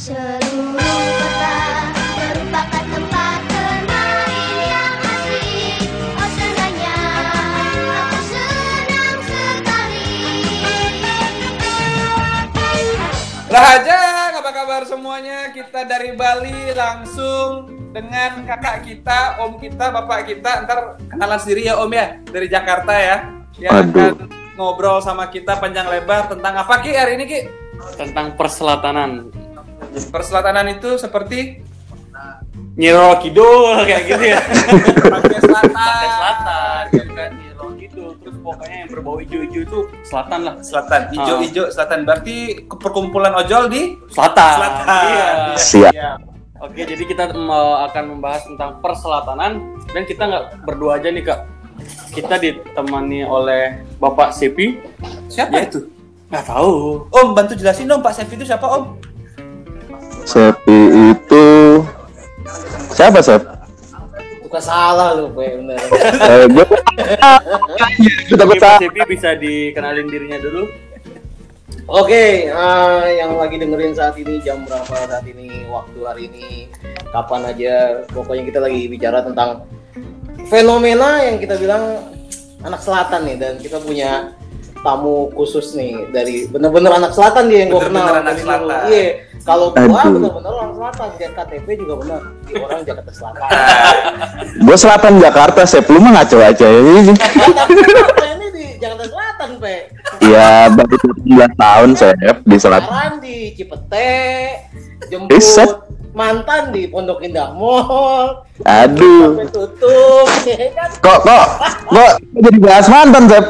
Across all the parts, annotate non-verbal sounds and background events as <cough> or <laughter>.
Seluruh kota merupakan tempat bermain yang asik. Oh senangnya, aku senang sekali. Lah aja, apa kabar semuanya? Kita dari Bali langsung dengan kakak kita, om kita, bapak kita. Ntar kenalan sendiri ya om ya, dari Jakarta ya. Yang Aduh. akan ngobrol sama kita panjang lebar tentang apa Ki hari ini Ki? tentang perselatanan Perselatanan itu seperti Nyiro Kidul kayak gitu ya <laughs> pantai selatan. Pantai selatan ya kan Nyiro Kidul terus pokoknya yang berbau hijau-hijau itu selatan lah Selatan, hijau-hijau selatan. Berarti perkumpulan ojol di selatan, selatan. Iya. Siap. Oke jadi kita akan membahas tentang perselatanan dan kita nggak berdua aja nih kak kita ditemani oleh Bapak Sepi Siapa Ya. itu? nggak tahu Om bantu jelasin dong Pak Sepi itu siapa Om? Sepi itu siapa Sep? Suka salah lu, Pe, bener. Eh, gue kita Sepi bisa dikenalin dirinya dulu Oke, eh, yang lagi dengerin saat ini jam berapa saat ini, waktu hari ini, kapan aja, pokoknya kita lagi bicara tentang fenomena yang kita bilang anak selatan nih dan kita punya tamu khusus nih dari bener-bener anak selatan dia yang gue kenal. Bener-bener anak selatan. Iya, kalau gua bener-bener orang selatan, dan KTP juga bener, di orang Jakarta Selatan. <laughs> gue selatan Jakarta Sep lu mah ngaco aja ya ini di Jakarta Selatan, Pe? ya baru 19 tahun Sep di selatan Pacaran di Cipete, jemput mantan di Pondok Indah Mall, aduh sampai tutup, ya <laughs> kan? kok kok kok jadi bahas mantan Sep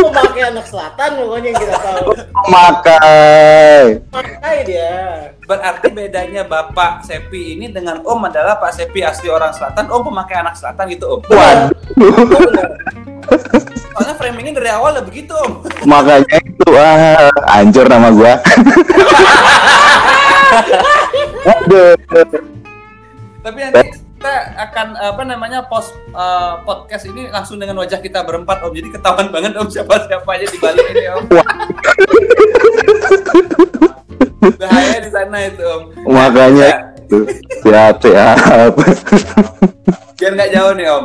Memakai anak selatan pokoknya yang kita tahu. makai Pakai dia. Berarti bedanya Bapak Sepi ini dengan Om adalah Pak Sepi asli orang selatan, Om pemakai anak selatan gitu Om. waduh Soalnya framingnya dari awal udah begitu Om. makanya itu ah hancur nama gua <laughs> Tapi nanti kita akan apa namanya post eh, podcast ini langsung dengan wajah kita berempat Om. Jadi ketahuan banget Om siapa-siapa aja di Bali ini Om. Bahaya di sana itu Om. makanya itu siap siap Biar nggak jauh nih Om.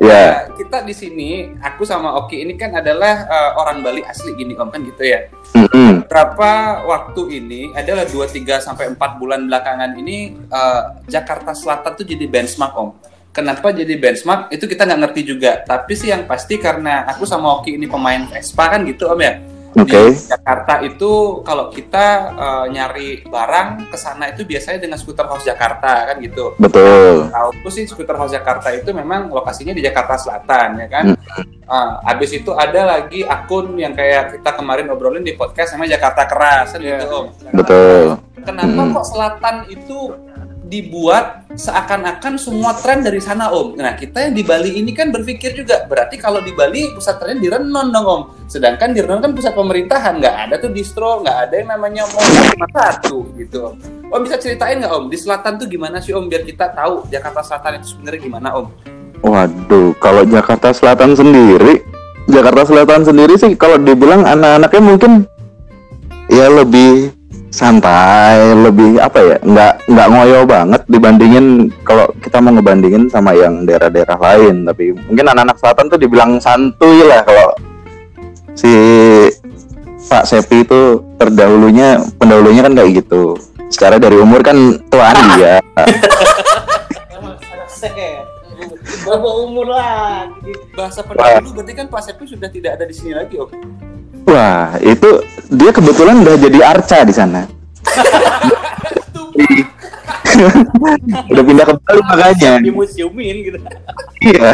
ya Nah, kita di sini, aku sama Oki ini kan adalah eh, orang Bali asli gini Om kan gitu ya. Mm-mm. Berapa waktu ini adalah 2 3 sampai 4 bulan belakangan ini eh, Jakarta Selatan tuh jadi benchmark Om. Kenapa jadi benchmark? Itu kita nggak ngerti juga. Tapi sih yang pasti karena aku sama Oki ini pemain Vespa kan gitu Om ya. Oke. Di Jakarta itu kalau kita eh, nyari barang ke sana itu biasanya dengan skuter house Jakarta kan gitu. betul Tahu sih skuter house Jakarta itu memang lokasinya di Jakarta Selatan ya kan. Ah, habis itu ada lagi akun yang kayak kita kemarin obrolin di podcast namanya Jakarta Keras kan Iya. gitu Om. betul Kenapa Hmm. kok Selatan itu dibuat seakan-akan semua tren dari sana Om. Nah kita yang di Bali ini kan berpikir juga berarti kalau di Bali pusat trennya di Renon dong Om. Sedangkan di Renon kan pusat pemerintahan nggak ada tuh distro nggak ada yang namanya mall cuma satu gitu Om. Om bisa ceritain nggak Om di Selatan tuh gimana sih Om biar kita tahu Jakarta Selatan itu sebenarnya gimana Om? Waduh, kalau Jakarta Selatan sendiri, Jakarta Selatan sendiri sih kalau dibilang anak-anaknya mungkin ya lebih santai, lebih apa ya, nggak nggak ngoyo banget dibandingin kalau kita mau ngebandingin sama yang daerah-daerah lain. Tapi mungkin anak-anak Selatan tuh dibilang santuy lah kalau si Pak Sepi itu terdahulunya pendahulunya kan kayak gitu. Secara dari umur kan tuaan dia. Set. Berapa umur lah? Bahasa pendahulu berarti kan Pak Sepi sudah tidak ada di sini lagi Om. Wah, itu dia kebetulan udah jadi arca di sana. <laughs> udah pindah ke Bali makanya. di museumin gitu Iya.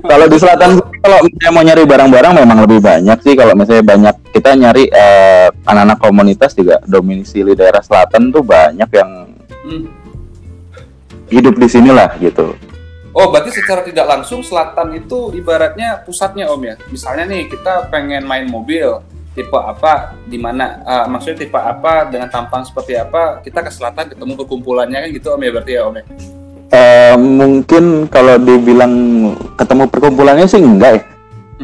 kalau di selatan kalau misalnya mau nyari barang-barang memang lebih banyak sih kalau misalnya banyak kita nyari eh, anak-anak komunitas juga domisili daerah selatan tuh banyak yang Hmm. hidup di sini lah gitu. Oh, berarti secara tidak langsung selatan itu ibaratnya pusatnya Om ya. Misalnya nih kita pengen main mobil tipe apa di mana eh, maksudnya tipe apa dengan tampang seperti apa kita ke selatan ketemu perkumpulannya kan gitu Om ya berarti ya Om ya. Eh, mungkin kalau dibilang ketemu perkumpulannya sih enggak ya.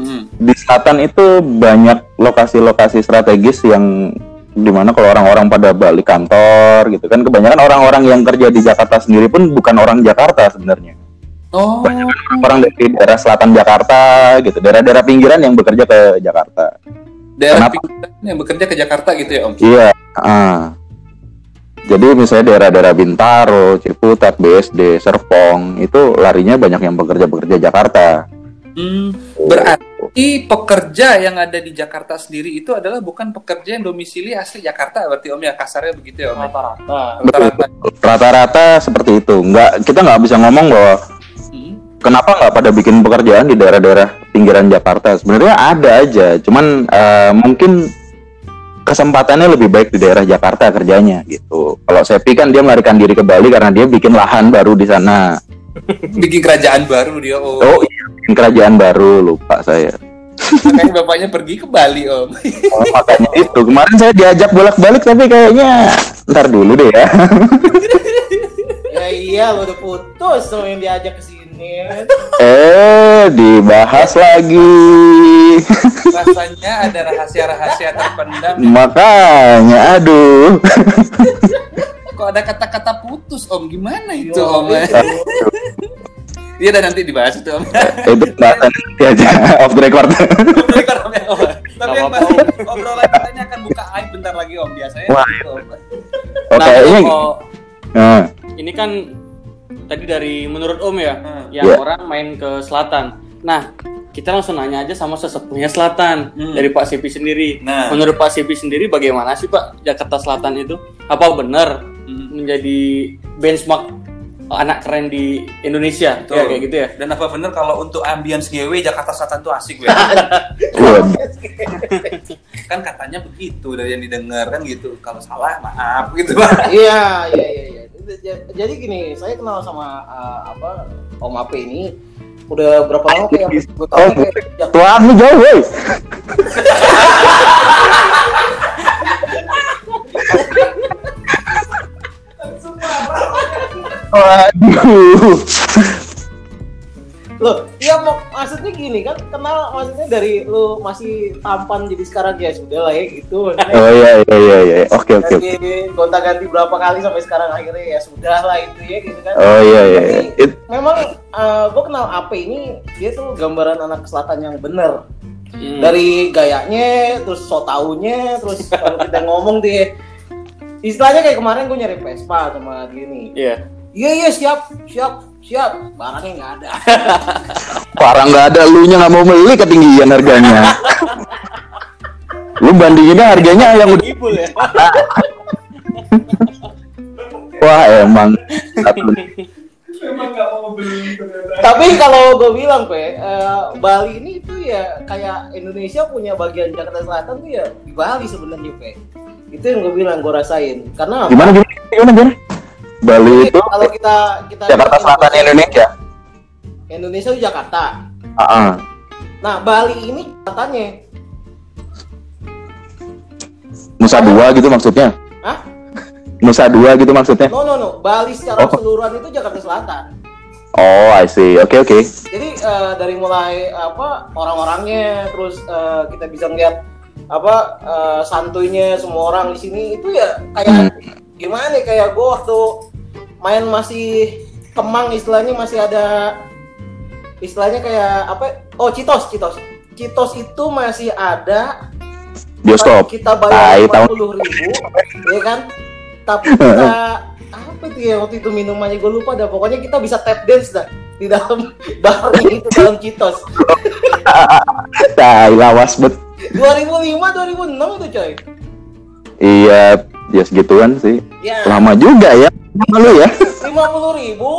Mhm. Di selatan itu banyak lokasi-lokasi strategis yang di mana kalau orang-orang pada balik kantor gitu kan kebanyakan orang-orang yang kerja di Jakarta sendiri pun bukan orang Jakarta sebenarnya Oh. orang dari daerah selatan Jakarta gitu daerah-daerah pinggiran yang bekerja ke Jakarta Daerah Kenapa? pinggiran yang bekerja ke Jakarta gitu ya Om. iya ah. jadi misalnya daerah-daerah Bintaro Ciputat BSD Serpong itu larinya banyak yang bekerja-bekerja Jakarta Hmm, berarti pekerja yang ada di Jakarta sendiri itu adalah bukan pekerja yang domisili asli Jakarta berarti Om ya kasarnya begitu ya Om. Rata-rata. Rata-rata. rata-rata seperti itu nggak kita nggak bisa ngomong bahwa. Kenapa nggak pada bikin pekerjaan di daerah-daerah pinggiran Jakarta? Sebenarnya ada aja, cuman eh, mungkin kesempatannya lebih baik di daerah Jakarta kerjanya gitu. Kalau Sepi kan dia melarikan diri ke Bali karena dia bikin lahan baru di sana. <laughs> Bikin kerajaan baru dia Om. Oh, iya, bikin kerajaan baru lupa saya. Makanya bapaknya pergi ke Bali Om. Oh, makanya itu kemarin saya diajak bolak-balik tapi kayaknya ntar dulu deh ya. <laughs> Ya iya, lo udah putus sama yang diajak ke sini. eh, dibahas lagi. Rasanya ada rahasia-rahasia terpendam. Makanya, aduh. Kok ada kata-kata putus Om? Gimana itu Yo, Om? Iya udah nanti dibahas itu Om. itu bahasan nanti aja off the record. Rekor, Om, ya, Om. Tapi yang pasti obrolan kita ini akan buka aib bentar lagi Om biasanya. Wah. Om. Oke, Nah, ini nah, ini kan tadi dari menurut Om ya, Hmm. yang Iya. orang main ke selatan. Nah, kita langsung nanya aja sama sesepuhnya selatan Hmm. dari Pak Sipi sendiri. Nah. Menurut Pak Sipi sendiri bagaimana sih Pak Jakarta Selatan itu? Apa benar Hmm. menjadi benchmark anak keren di Indonesia? Betul. Ya kayak gitu ya. Dan apa bener kalau untuk ambience GW Jakarta Selatan tuh asik gue. <laughs> waduh. <laughs> kan katanya begitu dari yang didengar kan gitu. Kalau salah maaf gitu Pak. Iya, iya, iya, iya. Jadi gini, saya kenal sama uh, apa Om Ape ini udah berapa lama kayak gue tahu kayak Tuhan lu jauh, woi. Waduh. Loh, iya mau maksudnya gini kan kenal maksudnya dari lu masih tampan jadi sekarang ya sudah lah ya gitu. Maksudnya Oh iya iya iya iya. Oke oke. oke. Dari gonta ganti berapa kali sampai sekarang akhirnya ya sudah lah itu ya gitu kan. Oh iya iya. iya. Tapi It- memang gue kenal Ape ini dia tuh gambaran anak selatan yang bener Hmm. dari gayanya terus so taunya terus kalau kita ngomong dia istilahnya kayak kemarin gue nyari Vespa sama dia nih Iya. iya iya siap siap siap barangnya nggak ada <laughs> Parah nggak ada lu nya nggak mau beli ketinggian harganya. lu bandinginnya harganya yang udah Ibul ya. <laughs> wah emang tapi kalau gue bilang pe eh, Bali ini tuh ya kayak Indonesia punya bagian Jakarta Selatan tuh ya di Bali sebenarnya pe itu yang gue bilang gue rasain karena gimana gimana gimana gimana? Bali Jadi, itu kalau kita kita Jakarta Selatan Indonesia. Indonesia itu Jakarta Ah, ah. nah Bali ini katanya Nusa Dua gitu maksudnya. Hah? Nusa Dua gitu maksudnya. No no no, Bali secara Oh. keseluruhan itu Jakarta Selatan. Oh, I see. Oke oke. Jadi eh, dari mulai apa orang-orangnya, terus eh, kita bisa ngeliat apa eh, santuinya semua orang di sini itu ya kayak gimana ya, kayak gue waktu main masih Kemang istilahnya masih ada istilahnya kayak apa? Oh Citos, Citos. Citos itu masih ada Bioskop. kita bayar lima tahun- puluh ribu ya kan tapi <laughs> kita apa itu ya waktu itu minumannya gue lupa dah pokoknya kita bisa tap dance dah di dalam <laughs> bar itu dalam Citos <laughs> Tai lawas bet. 2005 2006 itu coy Iya, ya segituan sih. ya Lama juga ya. Lama lu ya. lima puluh ribu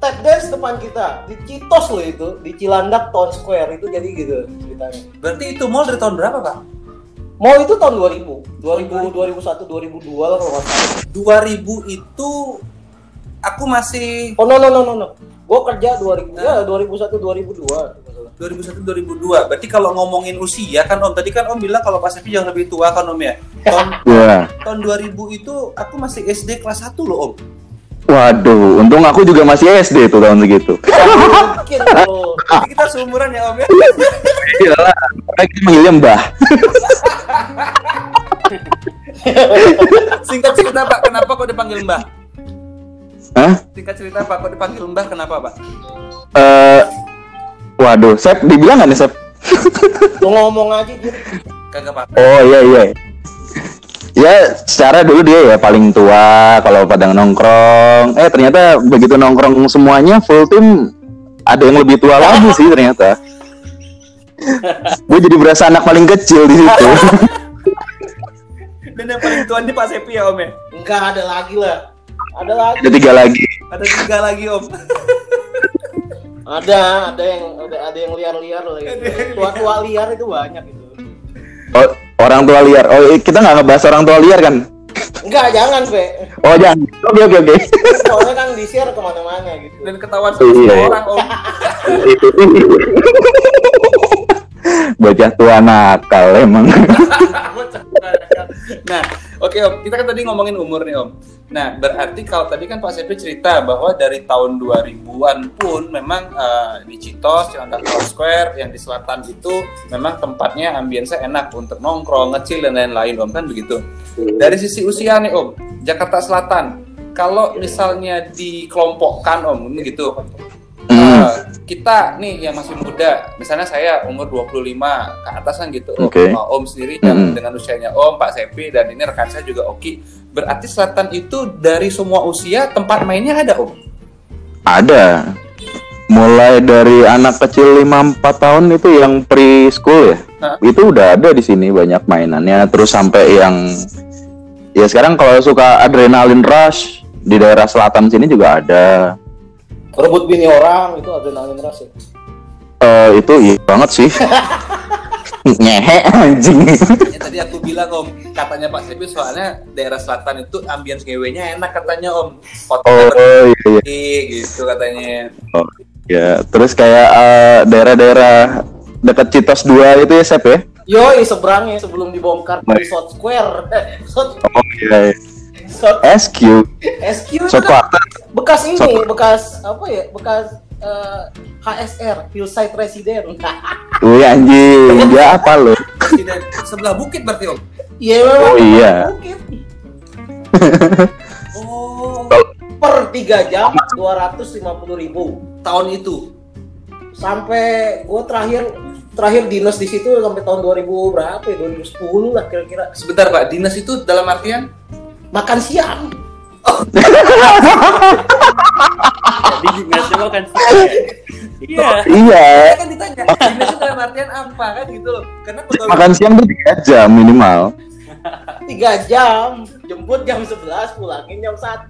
tap dance depan kita. Di Citos loh itu. Di Cilandak Town Square. Itu jadi gitu ceritanya. Berarti itu mall dari tahun berapa Pak? mau itu tahun 2000 2000 2001 2002 lah kalau nggak salah. 2000 itu aku masih oh no no no no no. Gue kerja 2000 ya 2001 2002 kalau nggak salah. 2001 2002. Berarti kalau ngomongin usia kan Om tadi kan Om bilang kalau Pak Sepi jauh lebih tua kan Om ya. Tahun Wah. <laughs> tahun 2000 itu aku masih SD kelas 1 loh Om. Waduh, untung aku juga masih SD tuh tahun segitu. mungkin Jadi kita seumuran ya Om ya. Iyalah, kita manggilnya Mbah. Singkat cerita Pak, kenapa kok dipanggil Mbah? Hah? Singkat cerita Pak, kok dipanggil Mbah kenapa Pak? Eh, waduh, Sep, dibilang nggak nih Sep? <laughs> Lu ngomong aja gitu. Kagak. Oh iya iya. Ya, secara dulu dia ya paling tua kalau pada nongkrong. Eh ternyata begitu nongkrong semuanya full tim ada yang lebih tua lagi sih ternyata. Gue jadi berasa anak paling kecil di situ. <laughs> Dan yang paling tuan di Pak Sepi ya Om ya? Enggak ada lagi lah. Ada lagi. ada tiga lagi. Ada tiga lagi Om. <laughs> Ada, ada yang ada, ada yang liar-liar lagi. Tua-tua liar itu banyak itu. Oh, orang tua liar. Oh, kita nggak ngebahas orang tua liar kan? Enggak, jangan, Pe. Oh, jangan. Oke, oke, oke. Soalnya kan di-share ke mana-mana gitu. Dan ketahuan sama semua Iya. orang Om. <laughs> Bocah tua nakal emang. <laughs> nah, oke Om, kita kan tadi ngomongin umur nih Om. Nah, berarti kalau tadi kan Pak Sepi cerita bahwa dari tahun 2000-an pun memang eh, di Citos, Cilandak Town Square yang di selatan itu memang tempatnya ambience enak untuk nongkrong, ngecil dan lain-lain Om kan begitu. Dari sisi usia nih Om, Jakarta Selatan, kalau misalnya dikelompokkan Om, ini gitu. Hmm. Kita nih yang masih muda, misalnya saya umur 25 ke atas kan gitu. Om. Oke. Nah, Om sendiri yang Mm-mm. dengan usianya Om, Pak Sepi dan ini rekan saya juga Oki. Berarti selatan itu dari semua usia tempat mainnya ada Om. Ada. Mulai dari anak kecil 5-4 tahun itu yang preschool ya. Hah? Itu udah ada di sini banyak mainannya terus sampai yang ya sekarang kalau suka adrenalin rush di daerah selatan sini juga ada. Rebut bini orang itu adrenalin rush ya. Eh itu iya banget sih. <laughs> Ngehe anjing. Ya, tadi aku bilang Om, katanya Pak Sepi soalnya daerah selatan itu ambience GW-nya enak katanya Om. Oh Fotonya iya, iya. gitu katanya. Oh, ya, terus kayak eh, daerah-daerah dekat Citos 2 itu ya Sep ya? Yoi, seberangnya sebelum dibongkar di South Square. South, <laughs> Oh iya. iya. South SQ, SQ itu kan bekas ini, South- bekas apa ya? Bekas eh, HSR, Hillside Resident. <laughs> Wih anjing, dia apa lo? Sebelah bukit berarti Om. Iya memang. Oh, iya. Bukit. Oh, <laughs> Per 3 jam 250 ribu tahun itu. sampai gue terakhir terakhir dinas di situ sampai tahun 2000 berapa ya 2010 lah kira-kira Sebentar Pak, dinas itu dalam artian makan siang Jadi dinasnya makan siang ya? Iya. Iya, kan ditanya, itu dalam artian apa kan gitu loh. Karena pegawai makan siang tuh 3 jam minimal. tiga jam jemput jam 11 pulangin jam 1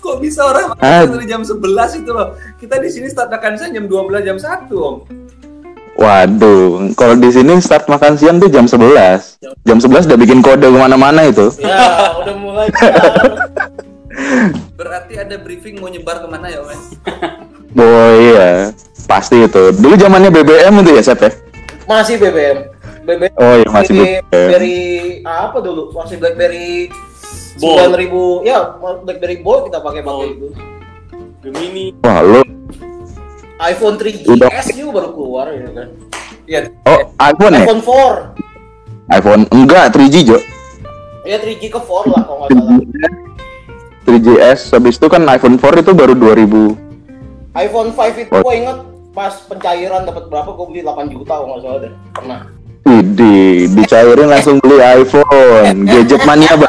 kok bisa orang Ah. makan dari jam 11 itu loh. Kita di sini start makan siang jam 12 jam 1, Om. Waduh, kalau di sini start makan siang tuh jam 11. Jam 11 udah bikin kode ke mana-mana itu. ya udah mulai. <laughs> Berarti ada briefing mau nyebar ke mana ya, Om? ya? Oh iya, pasti itu. Dulu zamannya BBM itu ya, Sep ya? masih BBM BBM Oh iya, masih BBM. Blackberry apa dulu masih BlackBerry Bold. 9000 ya BlackBerry Bold kita pakai pakai itu Gemini. Wah, lu iPhone 3GS Udah. juga baru keluar ya kan Iya. Oh, iPhone ya? iPhone 4 iPhone enggak 3G, Jo. ya 3G ke 4 lah kalau nggak salah 3GS habis itu kan iPhone 4 itu baru 2000. iPhone 5 itu Oh. gue inget pas pencairan dapat berapa gue beli 8 juta kalau nggak salah deh pernah Widih, dicairin langsung beli iPhone. Gadget mania, Bang.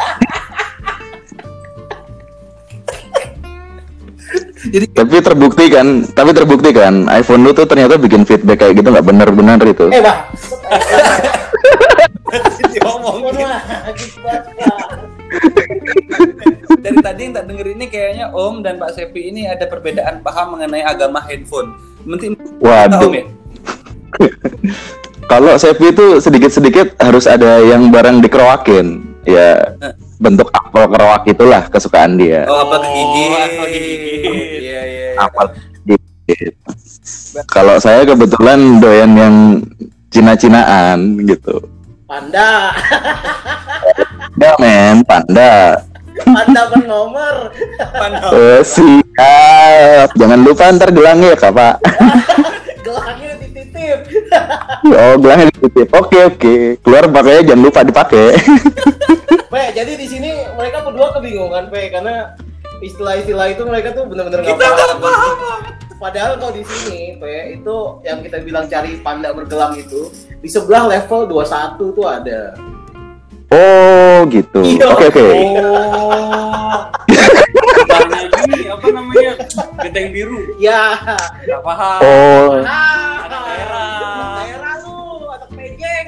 Jadi Tapi terbukti kan, tapi terbukti kan, iPhone lu tuh ternyata bikin feedback kayak gitu nggak benar-benar itu. eh diomongin. Dari tadi yang tak denger ini kayaknya Om dan Pak Sepi ini ada perbedaan paham mengenai agama handphone. Mungkin Waduh. Om ya? <laughs> Kalau Sepi itu sedikit-sedikit harus ada yang barang dikeroakin. Ya, bentuk apel keroak itulah kesukaan dia. Oh, apa kegigit? Oh, kegigit. Iya, iya. iya. Apel. Kalau saya kebetulan doyan yang Cina-Cinaan gitu. panda Ya men, panda. panda bernomor Mana? Eh, siap. Jangan lupa ntar gelangnya ya, Kak, Pak. <laughs> Oh, gelangnya dititip. Oke, oke. Keluar pakainya jangan lupa dipakai. <laughs> Pe, jadi di sini mereka berdua kebingungan, Pe, karena istilah-istilah itu mereka tuh bener-bener nggak Kita nggak paham. Padahal kalau di sini, Pe, itu yang kita bilang cari panda bergelang itu di sebelah level 21 tuh ada. Oh, gitu. Iya. Oke, oke. Oh. Banyak ini apa namanya? Genteng biru. Ya. Gak paham. Oh, Ah, Anak daerah. Anak daerah lu, anak pejeng.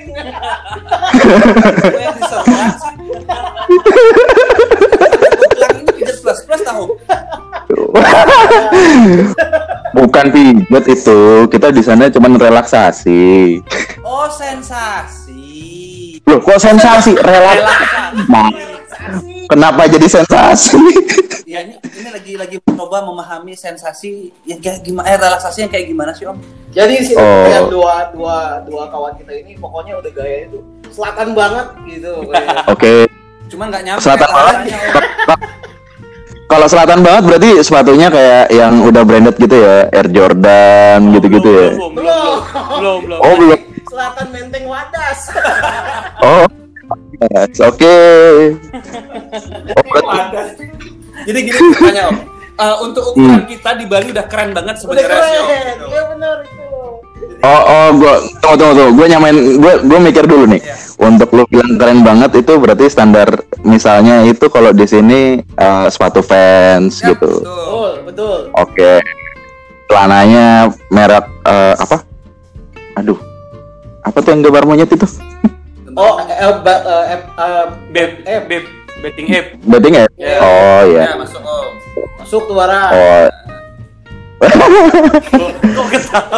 Gelang ini pijat plus plus tahu. bukan pijat itu. Kita di sana cuman relaksasi. Oh sensasi. Loh, kok sensasi? Relaks. Nah, kenapa jadi sensasi? Ya ini, ini lagi lagi mencoba memahami sensasi yang kayak gimana, eh, relaksasi yang kayak gimana sih om? Jadi di sini Oh. yang dua dua dua kawan kita ini pokoknya udah gaya itu selatan banget gitu. kayak. Oke. Cuman nggak nyampe. Selatan banget. Kalau selatan banget berarti sepatunya kayak yang udah branded gitu ya, Air Jordan gitu-gitu ya. Belum, belum, belum, belum. Oh, belum. Selatan Menteng Wadas. <laughs> Oh. Yes, Oke. Oh, berarti- Jadi gini ceritanya om. Eh, untuk ukuran kita di Bali udah keren banget sebenarnya sih om. keren. Iya benar itu. Oh, oh, gua tunggu tunggu tunggu. Gua nyamain gua gua mikir dulu nih. Untuk lu bilang keren banget itu berarti standar misalnya itu kalau di sini eh, sepatu fans Ya, gitu. betul. Betul. Oke. Celananya merek eh, apa? Aduh. Apa tuh yang gambar monyet itu? Oh, eh, ba- eh, eh, eh, Beb, eh, betting app. Betting ya? Ya. Oh Ya, iya. masuk om. masuk tuh Bara. Oh. Kok ketawa?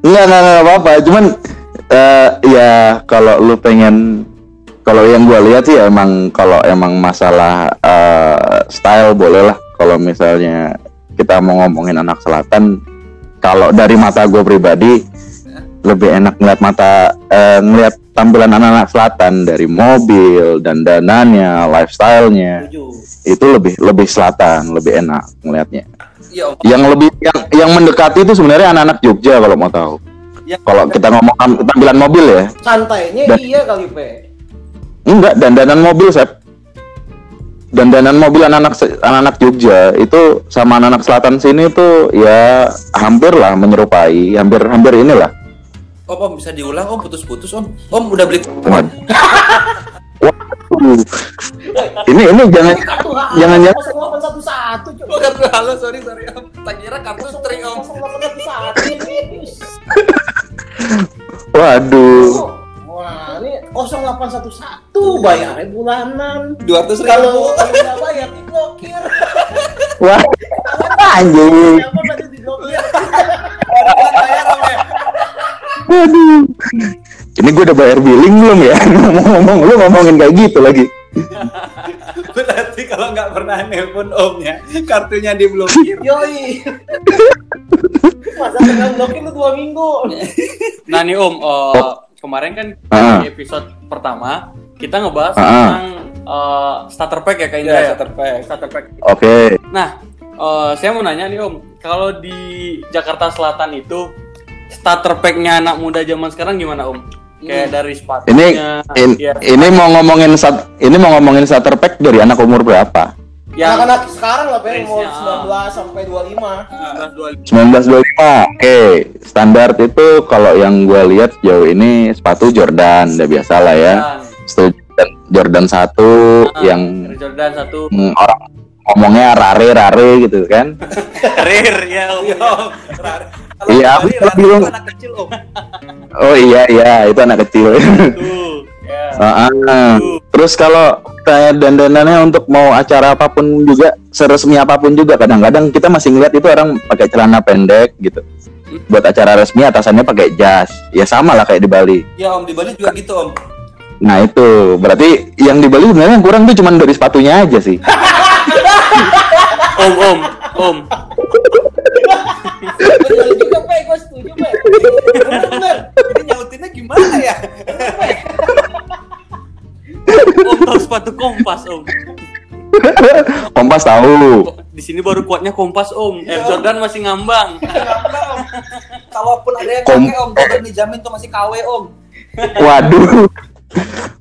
Enggak, enggak, enggak apa-apa. Cuman eh ya kalau lu pengen kalau yang gua lihat sih emang kalau emang masalah eh, style boleh lah kalau misalnya kita mau ngomongin anak selatan kalau dari mata gue pribadi lebih enak ngeliat mata eh, ngeliat tampilan anak-anak selatan dari mobil dan dananya lifestyle-nya itu lebih lebih selatan lebih enak ngelihatnya Iya om. yang lebih yang yang mendekati itu sebenarnya anak-anak Jogja kalau mau tahu. Ya, Kalau kita ngomong tam- tampilan mobil ya, Santainya Dan- iya kali, Pe. enggak dandanan mobil Sep. Dandanan mobil anak-anak anak-anak Jogja itu sama anak-anak selatan sini tuh ya hampir lah menyerupai, hampir hampir inilah. Om, om bisa diulang om putus-putus om. Om udah beli. Ini ini jangan jangan jangan 0811 cuy. Oh, kartu halo sorry sorry om. Tak kira kartu string om. 0811 ini. waduh. Wah, ini 0811 bayarnya bulanan. Dua ratus Kalau ribu. kalau nggak bayar diblokir. Wah. Anjing. Gue udah bayar billing belum ya? <laughs> Ngomong-ngomong, lu ngomongin kayak gitu lagi. <laughs> Berarti kalau nggak pernah nelpon omnya, kartunya diblokir. <laughs> Yoi. Masa tengah blokir lu dua minggu. Nah nih Om, eh, kemarin kan Ah. di episode pertama kita ngebahas Ah. tentang eh, starter pack ya Kak Indra Ya, ya? starter pack. Starter pack. Oke. Nah, eh, saya mau nanya nih Om, kalau di Jakarta Selatan itu starter packnya anak muda zaman sekarang gimana Om? Kayak dari Ini sepatunya, in- ya, ini mau ngomongin sat, ini mau ngomongin starter pack dari anak umur berapa? yang Anak-anak sekarang lah, Pe, mau Range-nya, 19 sampai 25. 1925. 1925. Oke, standar itu kalau yang gue lihat jauh ini sepatu Jordan, udah biasa lah ya. Setuju Jordan, Jordan satu Ah, yang Jordan satu mm, orang ngomongnya rare rare gitu kan. <laughs> Rare ya Om. Iya, aku bilang. anak kecil om. Oh iya iya itu anak kecil. Tuh, <laughs> ya. Ah, ah. Terus kalau kayak dandanannya untuk mau acara apa pun juga seresmi apa pun juga kadang-kadang kita masih ngeliat itu orang pakai celana pendek gitu. Buat acara resmi atasannya pakai jas. Ya sama lah kayak di Bali. Ya om di Bali juga gitu om. Nah itu berarti yang di Bali sebenarnya kurang tuh cuman dari sepatunya aja sih. <laughs> Om, Om, Om. Bener juga, Pe, gue setuju, Pe. Bener. Ini nyautinnya gimana ya? Om tahu sepatu kompas Om. Kompas tahu. Di sini baru kuatnya kompas Om. Air Jordan masih ngambang. Tahu kalaupun ada yang Kom- pakai om, gue berani jamin tuh masih KW om. Waduh.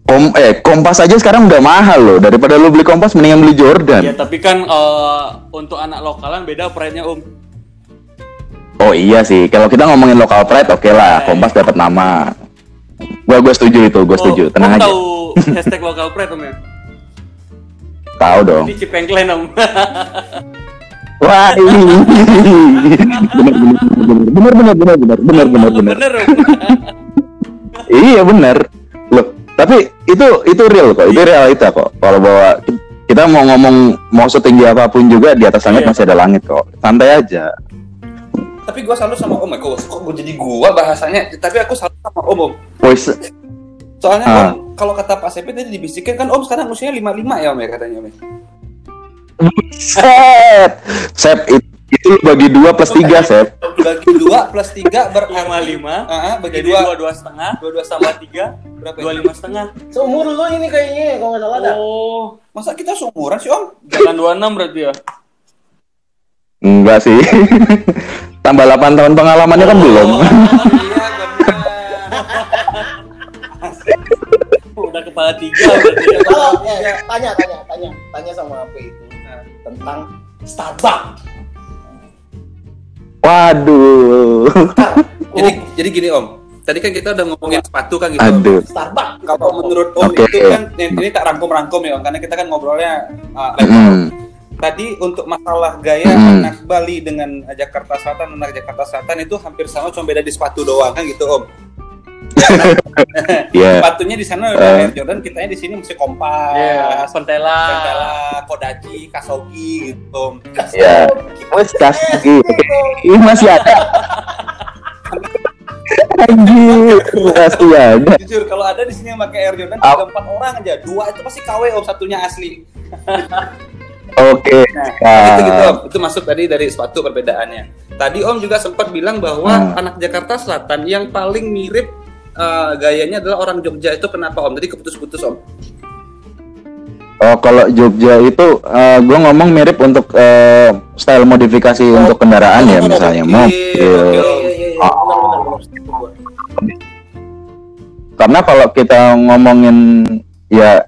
Kom eh kompas aja sekarang udah mahal loh. Daripada lu beli kompas mendingan beli Jordan. Ya tapi kan eh, untuk anak lokalan beda pride-nya Om. Oh iya sih. Kalau kita ngomongin lokal pride oke lah. Kompas dapat nama. Gua gua setuju itu. Gua setuju. Oh, Tenang Om aja. tahu hashtag lokal pride Om ya? Tahu dong. Ini Cipengklen Om. <laughs> Wah, ini. bener bener bener bener bener bener bener bener. Bener Om. <laughs> Iya bener. Tapi itu itu real kok. Itu realita kok. Kalau bawa kita mau ngomong mau setinggi apa pun juga di atas langit Iya. masih ada langit kok. Santai aja. Tapi gue selalu sama om, eh, kok, kok gue jadi gua bahasanya. Tapi aku selalu sama om, om. Voice Soalnya Ah. om, kalau kata Pak Sepi tadi dibisikin kan om sekarang usianya 55 ya om ya katanya om. ya? Set, Sep, it- itu lu bagi dua plus tiga, Sep. Bagi 2 plus 3 berarti Lima lima. Ah, ah, bagi Jadi 2 dua dua setengah. dua dua sama tiga. berapa? Dua ya? lima setengah. Seumur lu ini kayaknya kalau nggak salah dah. Oh, Masa kita seumuran sih om? jangan dua enam berarti ya? Enggak sih. <laughs> Tambah 8 tahun pengalamannya kan belum. Iya <laughs> benar. Udah kepala tiga berarti ya. Kalau eh, tanya tanya tanya tanya sama apa itu tentang Starbucks. Waduh. Jadi jadi gini om. Tadi kan kita udah ngomongin sepatu kan gitu. Om. Aduh. Starbucks. Kalau menurut om Oke. itu kan ini, ini tak rangkum-rangkum ya om karena kita kan ngobrolnya uh, level. Hmm. Tadi untuk masalah gaya Hmm. anak Bali dengan Jakarta Selatan anak Jakarta Selatan itu hampir sama cuma beda di sepatu doang kan gitu om. <laughs> Iya. Sepatunya di sana udah Eh. Air Jordan, kitanya di sini mesti kompas, Iya, Pentela. Pentela, Kodachi, Kasogi gitu. Iya. Wes kasih. Ini masih ada. Anjir, masih ada. Jujur kalau ada di sini yang pakai Air Jordan ada empat orang aja, dua itu pasti KW om, satunya asli. Oke. Nah, itu gitu om, itu masuk tadi dari sepatu perbedaannya. Tadi om juga sempat bilang bahwa Hmm. anak Jakarta Selatan yang paling mirip eh, gayanya adalah orang Jogja itu kenapa om? Tadi keputus-putus om. Oh, kalau Jogja itu gue ngomong mirip untuk eh, style modifikasi untuk kendaraan ya misalnya Oke, mobil. Iya iya iya Ah. Karena kalau kita ngomongin ya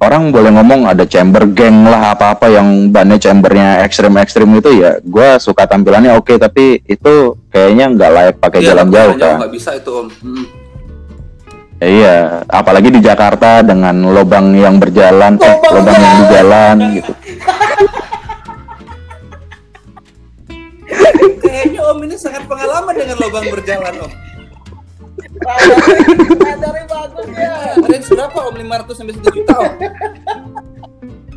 orang boleh ngomong ada chamber gang lah apa-apa yang bannya chambernya ekstrim-ekstrim itu ya gue suka tampilannya oke tapi itu kayaknya nggak layak pakai Iya, jalan jauh kan nggak bisa itu om. Hmm. Ya, iya apalagi di Jakarta dengan lubang yang berjalan eh Lubang yang di jalan gitu Kayaknya om ini sangat pengalaman dengan lubang berjalan om. Radarnya bagus ya. Range berapa om? 500 sampai 1 juta om?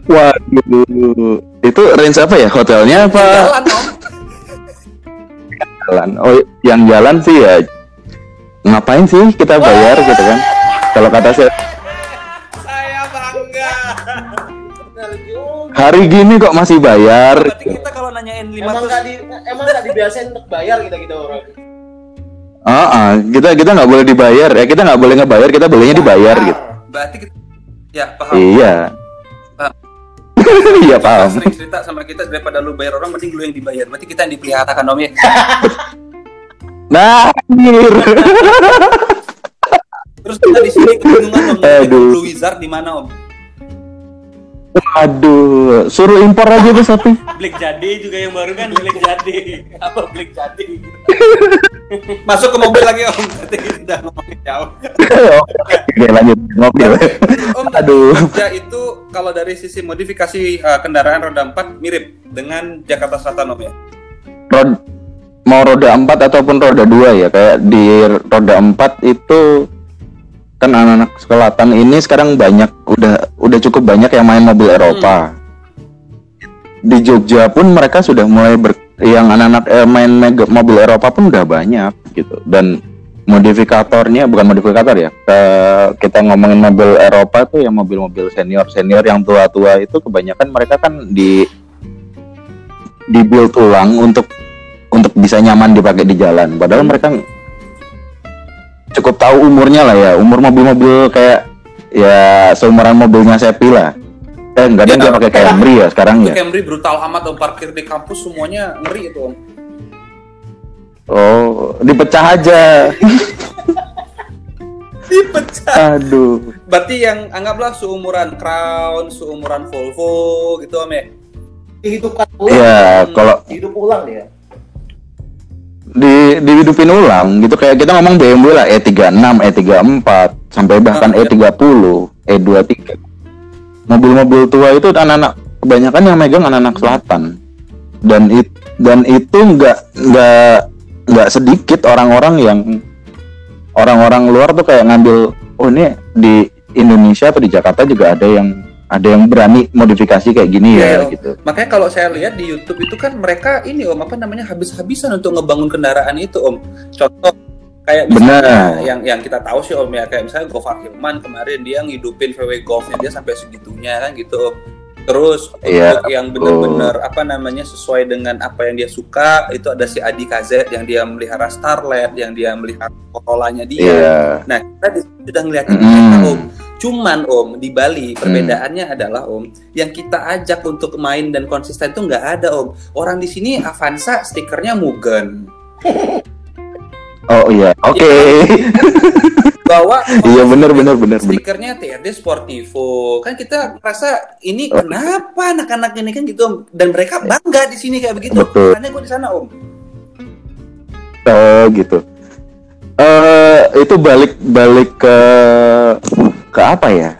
waduh itu range apa ya hotelnya apa Jalan om. jalan oh yang jalan sih ya ngapain sih kita bayar gitu kan kalau kata saya Saya bangga. Hari gini kok masih bayar Berarti kita kalau nanyain Emang 500 nggak di emang nggak dibiasain untuk bayar kita kita orang. Ah, ah, kita kita nggak boleh dibayar ya kita nggak boleh ngebayar kita belinya dibayar gitu berarti kita ya paham. iya Paham. <laughs> iya paham sering cerita sama kita daripada lu bayar orang mending lu yang dibayar. Berarti kita yang dipelihara kan om ya. <laughs> nah anjir. Terus kita di sini kebingungan om Aduh. Wizard di mana om? Waduh, suruh impor aja tuh sapi. Black Jade juga yang baru kan Black Jade. Apa Black Jade? Masuk ke mobil lagi om. Berarti kita udah ngomongin jauh. Oke, lanjut mobil. Om tadi Aduh. Jogja itu kalau dari sisi modifikasi uh, kendaraan roda 4 mirip dengan Jakarta Selatan om ya. Rod mau roda 4 ataupun roda 2 ya kayak di roda 4 itu kan anak-anak selatan ini sekarang banyak udah udah cukup banyak yang main mobil Eropa. Di Jogja pun mereka sudah mulai ber, yang anak-anak eh, main mega- mobil Eropa pun udah banyak gitu dan modifikatornya bukan modifikator ya ke- kita ngomongin mobil Eropa tuh yang mobil-mobil senior senior yang tua-tua itu kebanyakan mereka kan di dibuild ulang untuk untuk bisa nyaman dipakai di jalan padahal mereka cukup tahu umurnya lah ya umur mobil-mobil kayak ya seumuran mobilnya Sepi lah eh enggak ada Ya, dia pakai Camry ya sekarang ya Camry brutal amat om parkir di kampus semuanya ngeri itu om. Oh, dipecah aja. <laughs> Dipecah. Aduh. Berarti yang anggaplah seumuran Crown, seumuran Volvo gitu Om ya. Dihidupkan ulang. Iya, kalau Hidup ulang dia. Di dihidupin ulang gitu kayak kita ngomong BMW lah E E36, E34 sampai bahkan Ah, iya. E30, E23. Mobil-mobil tua itu anak-anak kebanyakan yang megang anak-anak selatan. Dan it, dan itu nggak nggak nggak sedikit orang-orang yang orang-orang luar tuh kayak ngambil oh ini di Indonesia atau di Jakarta juga ada yang ada yang berani modifikasi kayak gini ya Iya, gitu. Makanya kalau saya lihat di YouTube itu kan mereka ini Om apa namanya habis-habisan untuk ngebangun kendaraan itu Om. Contoh kayak misalnya yang yang kita tahu sih Om ya kayak misalnya Gofar Hilman kemarin dia ngidupin VW Golfnya dia sampai segitunya kan gitu Om. Terus untuk yang benar-benar apa namanya sesuai dengan apa yang dia suka itu ada si Adi KZ yang dia melihara Starlet, yang dia melihara Corolla-nya dia. Iya. Nah, kita sudah ngeliatin Mm. mereka, Om. Cuman, Om, di Bali perbedaannya adalah, Om, yang kita ajak untuk main dan konsisten itu nggak ada, Om. Orang di sini Avanza stikernya Mugen. Oh iya, oke. <laughs> Bawa Iya benar benar benar stikernya TRD Sportivo. Kan kita merasa ini kenapa anak-anak ini kan gitu, Om. Dan mereka bangga di sini kayak begitu. Betul. Makanya gue di sana, Om. Oh gitu. Eh itu balik balik ke ke apa ya?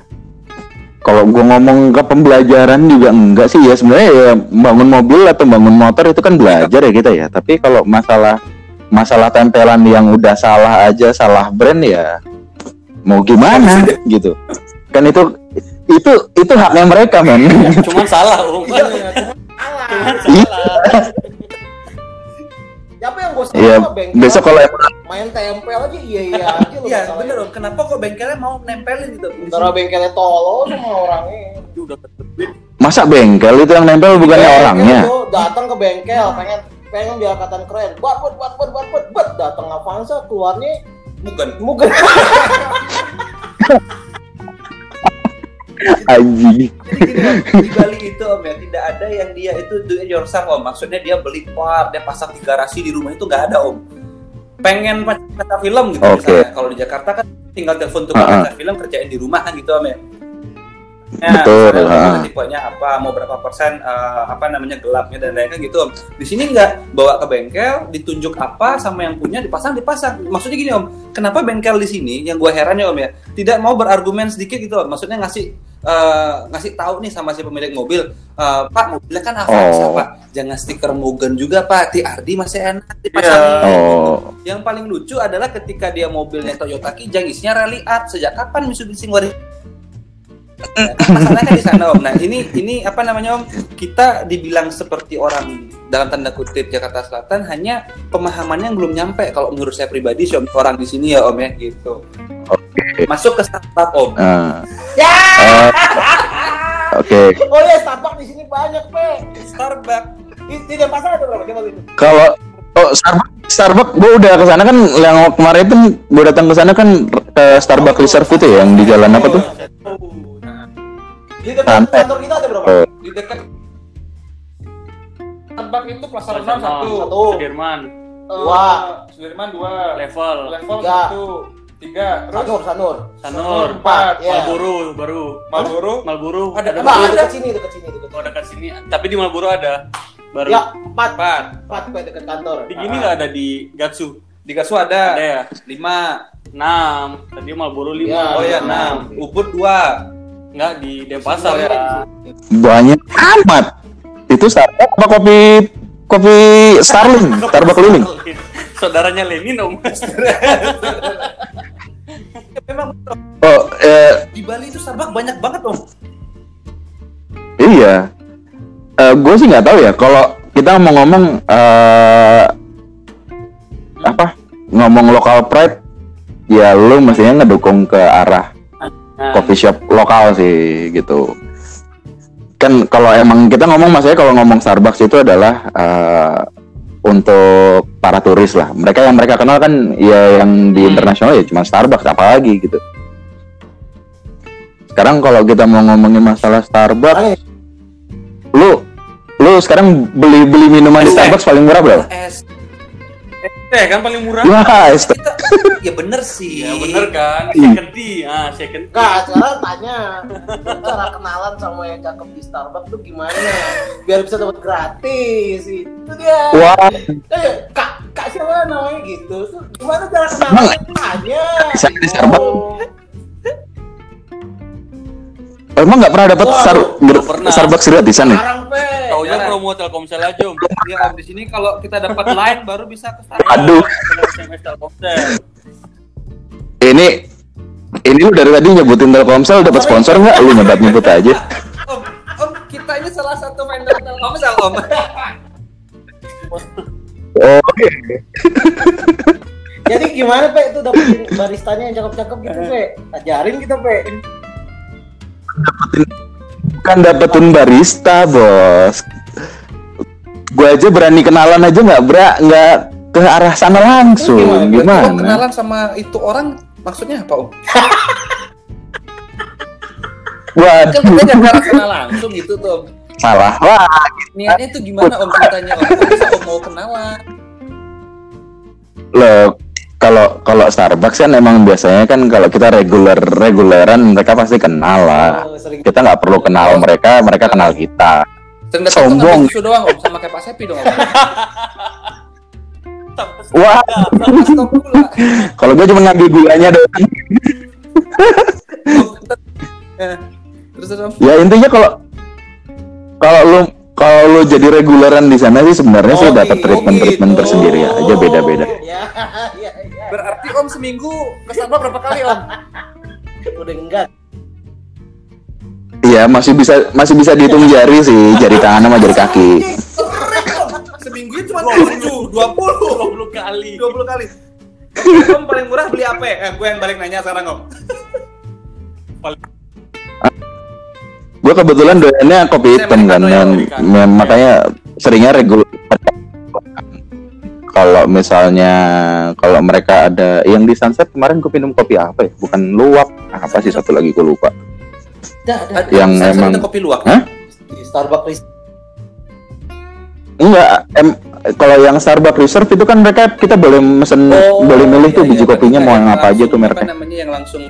Kalau gue ngomong ke pembelajaran juga enggak sih ya sebenarnya ya bangun mobil atau bangun motor itu kan belajar ya kita ya. Tapi kalau masalah masalah tempelan yang udah salah aja salah brand ya mau gimana gitu. Kan itu itu itu haknya mereka men. Cuman salah, <laughs> Om. Iya, cuma salah. Iya. Siapa yang gue bengkel besok kalau emang main tempel aja iya iya <laughs> aja lu Iya, bener, Om. Kenapa kok bengkelnya mau nempelin gitu? Antara bengkelnya tolol sama orangnya. Itu udah masa bengkel itu yang nempel bukannya Bengkel orangnya? datang ke bengkel pengen pengen dia katan keren. Buat buat buat buat buat buat buat datang Avanza keluarnya Bukan. mungkin <laughs> gini, Om, di Bali itu om ya tidak ada yang dia itu do it yourself om. Maksudnya dia beli part, dia pasang di garasi di rumah itu nggak ada om. Pengen baca film gitu Oke. misalnya. Kalau di Jakarta kan tinggal telepon tukang Ha-ha. baca film kerjain di rumah kan gitu om ya. Ya, Betul, misalnya mau tipenya apa, mau berapa persen eh, apa namanya gelapnya dan lain-lain gitu om. Di sini nggak bawa ke bengkel, ditunjuk apa sama yang punya dipasang dipasang. Maksudnya gini om, kenapa bengkel di sini yang gue heran ya om ya tidak mau berargumen sedikit gitu om. Maksudnya ngasih eh, ngasih tahu nih sama si pemilik mobil, eh, Pak mobilnya kan Avanza Oh. Pak, jangan stiker Mugen juga Pak, TRD masih enak dipasangin. Oh. Yang paling lucu adalah ketika dia mobilnya Toyota Kijang isinya rally art. Sejak kapan Mitsubishi ngeluarin masalahnya kan di sana om. Nah ini ini apa namanya om? Kita dibilang seperti orang dalam tanda kutip Jakarta Selatan hanya pemahamannya yang belum nyampe. Kalau menurut saya pribadi sih om, orang di sini ya om ya gitu. Masuk ke startup om. Nah. ya Eh, Oke, oh ya Starbucks di sini banyak pe Starbucks. di, di Denpasar ada berapa coba gitu kalau oh Starbucks Starbucks gue udah ke sana kan yang kemarin itu gue datang ke sana kan ke Starbucks Reserve itu ya yang di jalan apa tuh? di dekat kantor kita ada berapa Oh, Di dekat Starbucks itu Plaza Renang satu. Satu. Sudirman, Dua. Sudirman dua. level, Level Tiga. satu. Tiga. Terus Sanur Sanur Sanur, empat. ya Malburu baru, Marlboro. Malburu Ada- ada, Enggak, Ada. dekat sini dekat sini dekat oh sini dekat sini, tapi di Malburu ada baru. ya empat Empat. empat dekat kantor Di gini nggak ada di Gatsu, Di Gasu ada. ada ya? Lima. Enam, tadi Malburu lima. Ya. Oh ya enam. Ubud dua. Nggak di Denpasar ya. ya. banyak amat. Itu Starbucks apa kopi kopi Starling, Starbucks keliling. <laughs> Saudaranya Lenin om. <laughs> Memang Oh, eh, di Bali itu Starbucks banyak banget om. iya. gue sih nggak tahu ya. Kalau kita mau ngomong eh, apa? Ngomong lokal pride, ya lu mestinya ngedukung ke arah Nah, coffee shop lokal sih gitu. Kan kalau emang kita ngomong maksudnya kalau ngomong Starbucks itu adalah eh, untuk para turis lah. Mereka yang mereka kenal kan ya yang di Hmm. internasional ya cuma Starbucks apalagi gitu. Sekarang kalau kita mau ngomongin masalah Starbucks, Paling lu lu sekarang beli beli minuman di Es. Starbucks paling murah berapa? Es. Es teh teh kan paling murah. Wah, es teh. Kita, <laughs> ya bener sih. Ya bener kan? Iya. Second tea. Ah, second tea. Kak, sekarang tanya cara kenalan sama yang cakep di Starbucks tuh gimana? Biar bisa dapat gratis itu dia. Wah, Eh, kak, kak siapa namanya gitu? Gimana cara kenalan? Tanya. Bisa di. Starbucks. emang nggak pernah dapat. Starbucks gratisan ya? Sekarang Taunya Jangan. promo Telkomsel aja om. Ya om di sini kalau kita dapat line baru bisa ke Starbucks. Aduh. SMS Telkomsel. Ini ini lu dari tadi nyebutin Telkomsel dapat sponsor nggak? Lu nyebat nyebut aja. Om, om kita ini salah satu vendor Telkomsel om. Oh, Jadi gimana pe itu dapetin baristanya yang cakep-cakep gitu pe? Ajarin kita pe. bukan dapetin barista bos. Gue aja berani kenalan aja nggak bra nggak ke arah sana langsung. Gimana? Berarti om Gimana? kenalan sama itu orang maksudnya apa om? <laughs> Kan Waduh, kita nggak ke arah sana langsung gitu tuh om. salah. Wah, Niatnya itu gimana om ceritanya om? Kok bisa om mau kenalan? Loh, kalau kalau Starbucks kan emang biasanya kan kalau kita reguler reguleran mereka pasti kenal lah. Oh, Kita nggak perlu kenal mereka, mereka kenal kita. Tuh Sombong. susu doang om sama kayak Pak Sepi dong. Wah, kalau gue cuma ngambil gulanya doang. Terus. Ya intinya kalau kalau lu kalau lu jadi reguleran di sana sih sebenarnya sih Oh, dapat gitu. treatment treatment Oh, tersendiri aja beda-beda. Ya, ya, ya. Berarti om seminggu ke Starbucks berapa kali om? Udah enggak. Iya masih bisa masih bisa dihitung jari sih jari tangan sama jari kaki. Seminggunya cuma tujuh, dua puluh, 20 kali. dua puluh kali. Om paling murah beli apa? Eh, gue yang balik nanya sekarang om. Gue kebetulan doyannya kopi hitam kan, ya, dan mem- makanya seringnya reguler. Kalau misalnya kalau mereka ada yang di sunset kemarin gue minum kopi apa ya? Bukan luwak, apa sih satu lagi gue lupa. Dah, dah. Yang Saya emang- ada kopi luwak. Hah? Di Starbucks Enggak, em, kalau yang Starbucks Reserve itu kan mereka kita boleh mesen Oh, boleh milih tuh iya, biji iya, kopinya berarti mau kayak yang apa aja tuh mereknya. Apa namanya yang langsung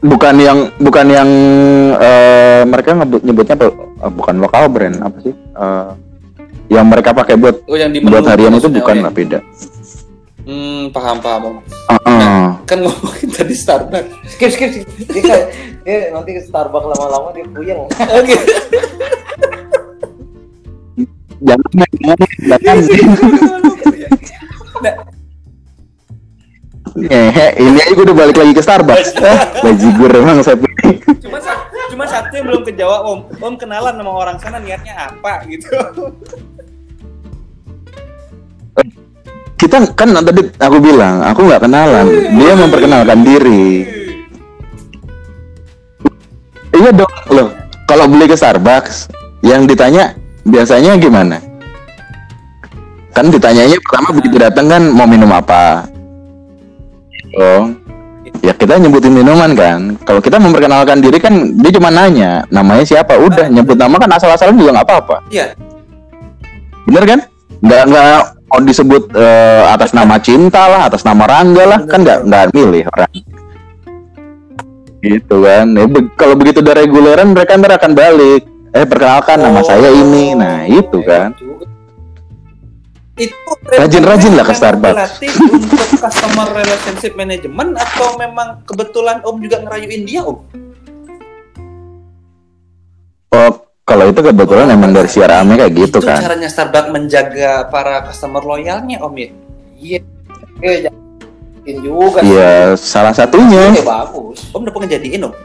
Bukan yang bukan yang eh, mereka nyebut nyebutnya apa? Eh, bukan lokal brand apa sih? Eh, yang mereka pakai buat Oh, yang di buat harian itu bukan lah ya. beda. Hmm, paham paham om. Ah, ah. Kan ngomongin tadi Starbucks. skip skip skip. Dia, nanti ke Starbucks lama-lama dia puyeng. Oke. Jangan jangan. Nah, Ngehe, ini aja gue udah balik lagi ke Starbucks. Bajigur emang saya cuma sa- cuma satu yang belum kejawab om. Om kenalan sama orang sana niatnya apa gitu. Kita kan tadi aku bilang, aku nggak kenalan. Dia memperkenalkan diri. Iya dong, loh. Kalau beli ke Starbucks, yang ditanya biasanya gimana? Kan ditanyanya pertama begitu datang kan mau minum apa? Oh, ya kita nyebutin minuman kan. Kalau kita memperkenalkan diri kan dia cuma nanya namanya siapa. Udah nyebut nama kan asal-asalan juga nggak apa-apa. Iya. Bener kan? Nggak nggak mau disebut eh, atas nama cinta lah, atas nama Rangga lah, kan nggak nggak milih orang. Gitu kan. Ya, be- kalau begitu udah reguleran mereka ntar akan balik. Eh perkenalkan nama saya ini. Nah itu kan. Itu Rajin-rajin lah ke Starbucks. Untuk customer relationship management atau memang kebetulan Om juga ngerayuin dia Om? Oh kalau itu kebetulan emang dari siarannya kayak gitu itu kan. caranya Starbucks menjaga para customer loyalnya Om ya? Iya. Jangan juga. Iya salah satunya. Ya bagus. Om udah pernah ngejadiin Om? <laughs>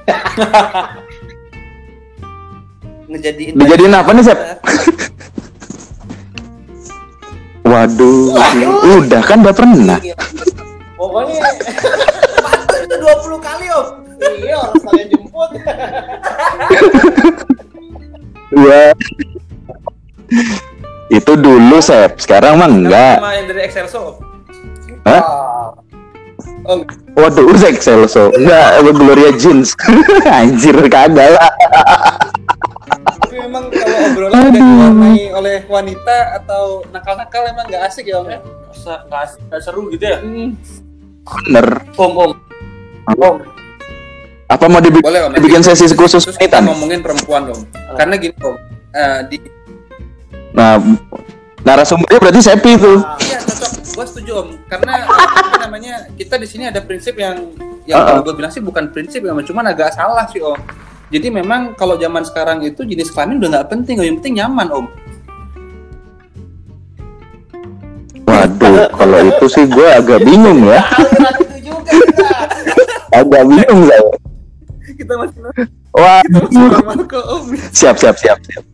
ngejadiin Dijadiin apa nih Sep? <laughs> Waduh, udah kan udah pernah. Pokoknya itu 20 kali Om iya harus kalian jemput. <laughs> Wah. Itu dulu Sep, sekarang mah enggak. sama yang dari Excelso Hah? Om Waduh, Uzek Celso. Enggak, Gloria Jeans. <laughs> Anjir kagak lah. Tapi memang emang kalau obrolan udah diwarnai oleh wanita atau nakal-nakal emang nggak asik ya om ya? Sa- nggak asik, nggak seru gitu ya Hmm. Bener. om om om Apa mau dibikin, Boleh om. dibikin sesi khusus khusus kita wanita? ngomongin perempuan om. Karena gini om. eh, di Nah, narasumbernya berarti Sepi itu. Iya cocok, gue setuju om. Karena apa namanya kita di sini ada prinsip yang yang Uh-uh. kalau gue bilang sih bukan prinsip ya, om. cuman agak salah sih om. Jadi memang kalau zaman sekarang itu jenis kelamin udah nggak penting, yang penting nyaman om. Waduh, kalau itu sih gue agak bingung ya. Agak bingung saya kita masih Wah. Kita masih Siap siap siap siap.